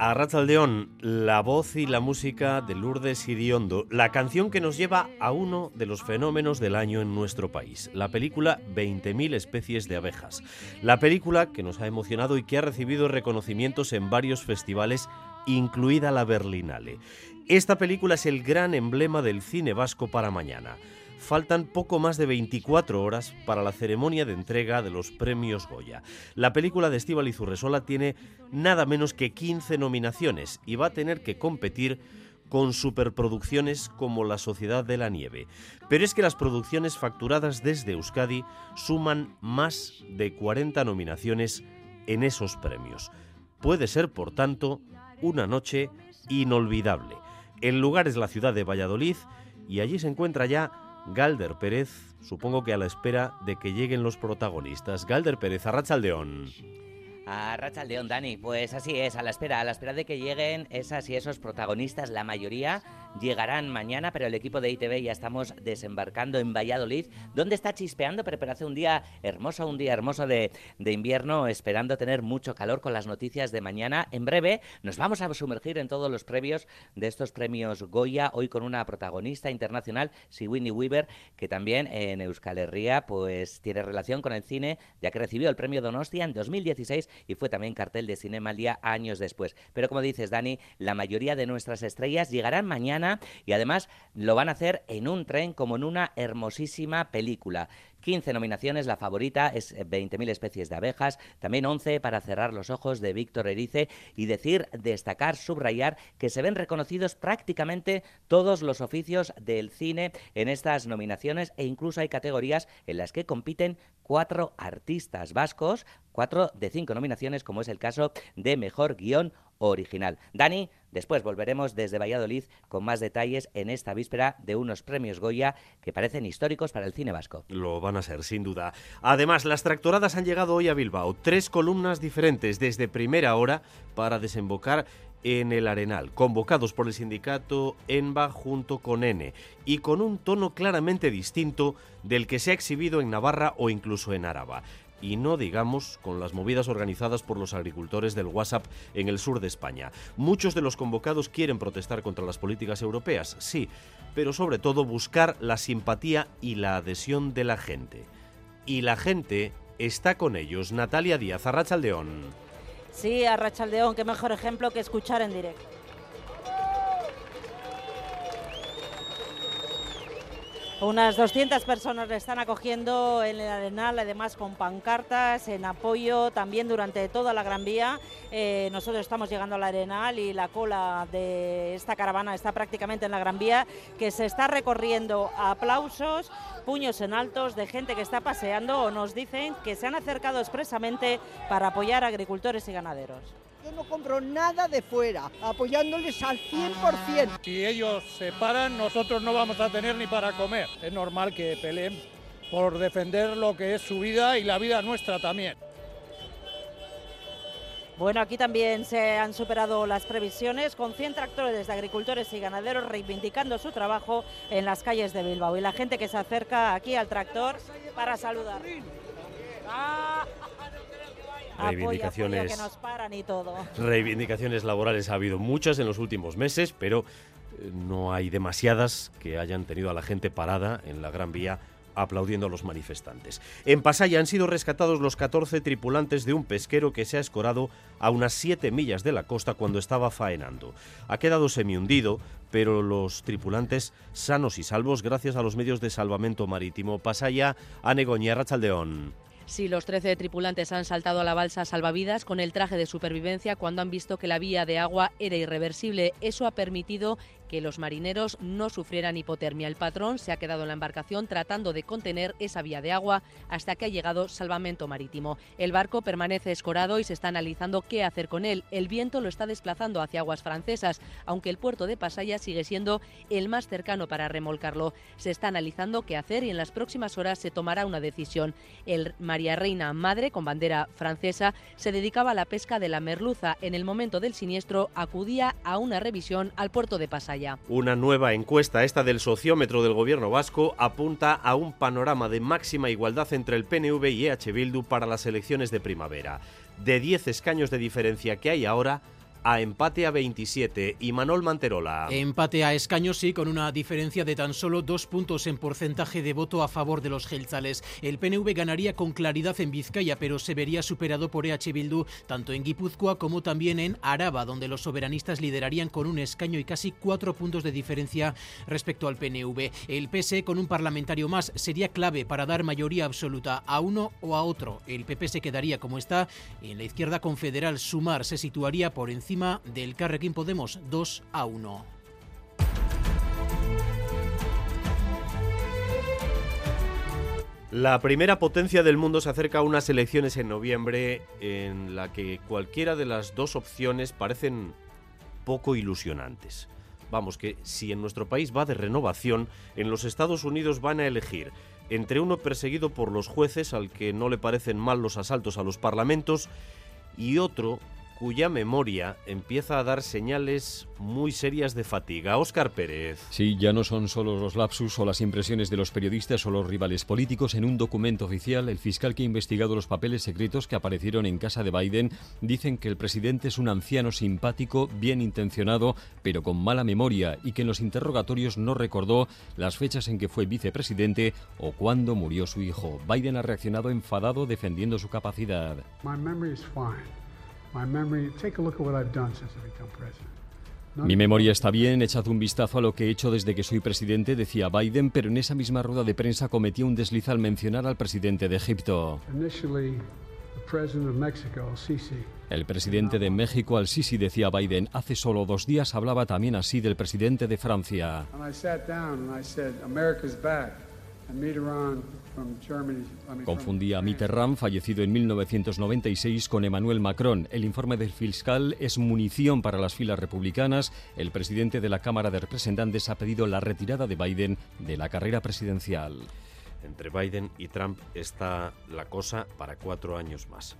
A Ratzaldeón, la voz y la música de Lourdes Iriondo, la canción que nos lleva a uno de los fenómenos del año en nuestro país, la película 20.000 especies de abejas. La película que nos ha emocionado y que ha recibido reconocimientos en varios festivales, incluida la Berlinale. Esta película es el gran emblema del cine vasco para mañana. Faltan poco más de 24 horas para la ceremonia de entrega de los premios Goya. La película de Estíbal Zurresola tiene nada menos que 15 nominaciones y va a tener que competir con superproducciones como La Sociedad de la Nieve. Pero es que las producciones facturadas desde Euskadi suman más de 40 nominaciones en esos premios. Puede ser, por tanto, una noche inolvidable. El lugar es la ciudad de Valladolid y allí se encuentra ya Galder Pérez, supongo que a la espera de que lleguen los protagonistas. Galder Pérez, Arrachaldeón. A Rachaldeón, Dani, pues así es, a la espera, a la espera de que lleguen esas y esos protagonistas, la mayoría llegarán mañana, pero el equipo de ITV ya estamos desembarcando en Valladolid, donde está chispeando, pero, hace un día hermoso, un día hermoso de, de invierno, esperando tener mucho calor con las noticias de mañana. En breve nos vamos a sumergir en todos los previos de estos premios Goya, hoy con una protagonista internacional, Siwini Weaver, que también en Euskal Herria pues tiene relación con el cine, ya que recibió el premio Donostia en 2016 y fue también cartel de Cinema al años después. Pero como dices, Dani, la mayoría de nuestras estrellas llegarán mañana y además lo van a hacer en un tren como en una hermosísima película. 15 nominaciones, la favorita es 20.000 especies de abejas, también 11 para cerrar los ojos de Víctor Erice y decir, destacar, subrayar que se ven reconocidos prácticamente todos los oficios del cine en estas nominaciones e incluso hay categorías en las que compiten cuatro artistas vascos, cuatro de cinco nominaciones como es el caso de Mejor Guión Original. Dani, Después volveremos desde Valladolid con más detalles en esta víspera de unos premios Goya que parecen históricos para el cine vasco. Lo van a ser, sin duda. Además, las tractoradas han llegado hoy a Bilbao. Tres columnas diferentes desde primera hora para desembocar en el Arenal, convocados por el sindicato ENBA junto con N, y con un tono claramente distinto del que se ha exhibido en Navarra o incluso en Araba y no digamos con las movidas organizadas por los agricultores del WhatsApp en el sur de España. Muchos de los convocados quieren protestar contra las políticas europeas, sí, pero sobre todo buscar la simpatía y la adhesión de la gente. Y la gente está con ellos. Natalia Díaz, Arrachaldeón. Sí, Arrachaldeón, qué mejor ejemplo que escuchar en directo. Unas 200 personas le están acogiendo en el Arenal, además con pancartas en apoyo también durante toda la Gran Vía. Eh, nosotros estamos llegando al Arenal y la cola de esta caravana está prácticamente en la Gran Vía, que se está recorriendo a aplausos, puños en altos de gente que está paseando o nos dicen que se han acercado expresamente para apoyar a agricultores y ganaderos. Yo no compro nada de fuera, apoyándoles al 100%. Si ellos se paran, nosotros no vamos a tener ni para comer. Es normal que peleen por defender lo que es su vida y la vida nuestra también. Bueno, aquí también se han superado las previsiones con 100 tractores de agricultores y ganaderos reivindicando su trabajo en las calles de Bilbao y la gente que se acerca aquí al tractor para saludar. Reivindicaciones, apoya, apoya, que nos paran y todo. reivindicaciones laborales ha habido muchas en los últimos meses, pero eh, no hay demasiadas que hayan tenido a la gente parada en la Gran Vía aplaudiendo a los manifestantes. En Pasaya han sido rescatados los 14 tripulantes de un pesquero que se ha escorado a unas 7 millas de la costa cuando estaba faenando. Ha quedado semihundido, pero los tripulantes sanos y salvos gracias a los medios de salvamento marítimo. Pasaya, Anegoña, Rachaldeón. Sí, los 13 tripulantes han saltado a la balsa salvavidas con el traje de supervivencia cuando han visto que la vía de agua era irreversible. Eso ha permitido que los marineros no sufrieran hipotermia. El patrón se ha quedado en la embarcación tratando de contener esa vía de agua hasta que ha llegado salvamento marítimo. El barco permanece escorado y se está analizando qué hacer con él. El viento lo está desplazando hacia aguas francesas, aunque el puerto de Pasaya sigue siendo el más cercano para remolcarlo. Se está analizando qué hacer y en las próximas horas se tomará una decisión. El María Reina Madre, con bandera francesa, se dedicaba a la pesca de la merluza. En el momento del siniestro acudía a una revisión al puerto de Pasaya. Una nueva encuesta, esta del sociómetro del gobierno vasco, apunta a un panorama de máxima igualdad entre el PNV y EH Bildu para las elecciones de primavera. De 10 escaños de diferencia que hay ahora, a empate a 27 y Manol Manterola. Empate a escaños sí, con una diferencia de tan solo dos puntos en porcentaje de voto a favor de los gelzales. El PNV ganaría con claridad en Vizcaya, pero se vería superado por EH Bildu tanto en Guipúzcoa como también en Araba, donde los soberanistas liderarían con un escaño y casi cuatro puntos de diferencia respecto al PNV. El PS con un parlamentario más sería clave para dar mayoría absoluta a uno o a otro. El PP se quedaría como está. En la izquierda confederal Sumar se situaría por encima del Carrequín Podemos 2 a 1. La primera potencia del mundo se acerca a unas elecciones en noviembre en la que cualquiera de las dos opciones parecen poco ilusionantes. Vamos, que si en nuestro país va de renovación, en los Estados Unidos van a elegir entre uno perseguido por los jueces al que no le parecen mal los asaltos a los parlamentos y otro cuya memoria empieza a dar señales muy serias de fatiga. Óscar Pérez. Sí, ya no son solo los lapsus o las impresiones de los periodistas o los rivales políticos. En un documento oficial, el fiscal que ha investigado los papeles secretos que aparecieron en casa de Biden dicen que el presidente es un anciano simpático, bien intencionado, pero con mala memoria y que en los interrogatorios no recordó las fechas en que fue vicepresidente o cuándo murió su hijo. Biden ha reaccionado enfadado defendiendo su capacidad. Mi memoria está bien, echad un vistazo a lo que he hecho desde que soy presidente, decía Biden, pero en esa misma rueda de prensa cometí un desliz al mencionar al presidente de Egipto. El presidente de México, al-Sisi, decía Biden, hace solo dos días hablaba también así del presidente de Francia. Confundía a Mitterrand, fallecido en 1996, con Emmanuel Macron. El informe del fiscal es munición para las filas republicanas. El presidente de la Cámara de Representantes ha pedido la retirada de Biden de la carrera presidencial. Entre Biden y Trump está la cosa para cuatro años más.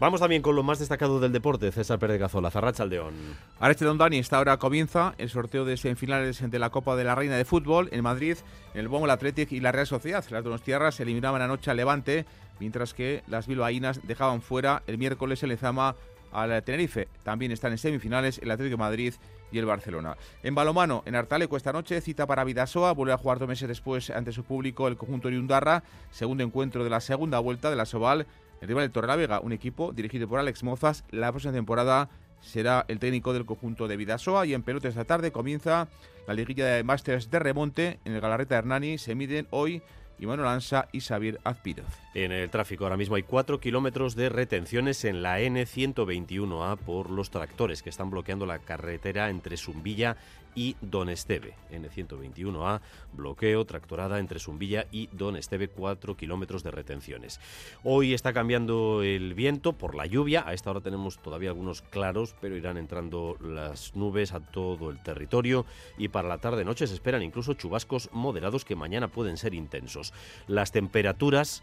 Vamos también con lo más destacado del deporte, César Pérez Gazola, Zarrachaldeón. Areste Don Dani, esta hora comienza el sorteo de semifinales de la Copa de la Reina de Fútbol en Madrid, en el Bongo, el Athletic y la Real Sociedad. Las dos tierras se eliminaban anoche al Levante, mientras que las bilbaínas dejaban fuera el miércoles el Ezama al Tenerife. También están en semifinales el Atlético de Madrid y el Barcelona. En balomano, en Artaleco esta noche, cita para Vidasoa, vuelve a jugar dos meses después ante su público el conjunto de Undarra, segundo encuentro de la segunda vuelta de la Soval el rival de Torrelavega, un equipo dirigido por Alex Mozas, la próxima temporada será el técnico del conjunto de Vidasoa y en pelota esta tarde comienza la liguilla de Masters de remonte en el Galarreta Hernani. Se miden hoy Iván Lanza y Xavier Azpiroz. En el tráfico ahora mismo hay cuatro kilómetros de retenciones en la N121A por los tractores que están bloqueando la carretera entre Zumbilla y Don Esteve. N121A, bloqueo, tractorada entre Zumbilla y Don Esteve, 4 kilómetros de retenciones. Hoy está cambiando el viento por la lluvia. A esta hora tenemos todavía algunos claros, pero irán entrando las nubes a todo el territorio. Y para la tarde-noche se esperan incluso chubascos moderados que mañana pueden ser intensos. Las temperaturas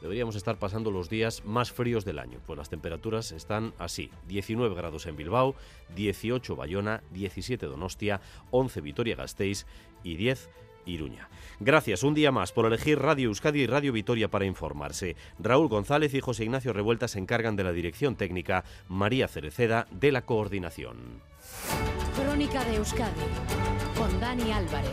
deberíamos estar pasando los días más fríos del año. Pues las temperaturas están así: 19 grados en Bilbao, 18 Bayona, 17 Donostia, 11 Vitoria-Gasteiz y 10 Iruña. Gracias un día más por elegir Radio Euskadi y Radio Vitoria para informarse. Raúl González y José Ignacio Revuelta se encargan de la dirección técnica, María Cereceda de la coordinación. Crónica de Euskadi con Dani Álvarez.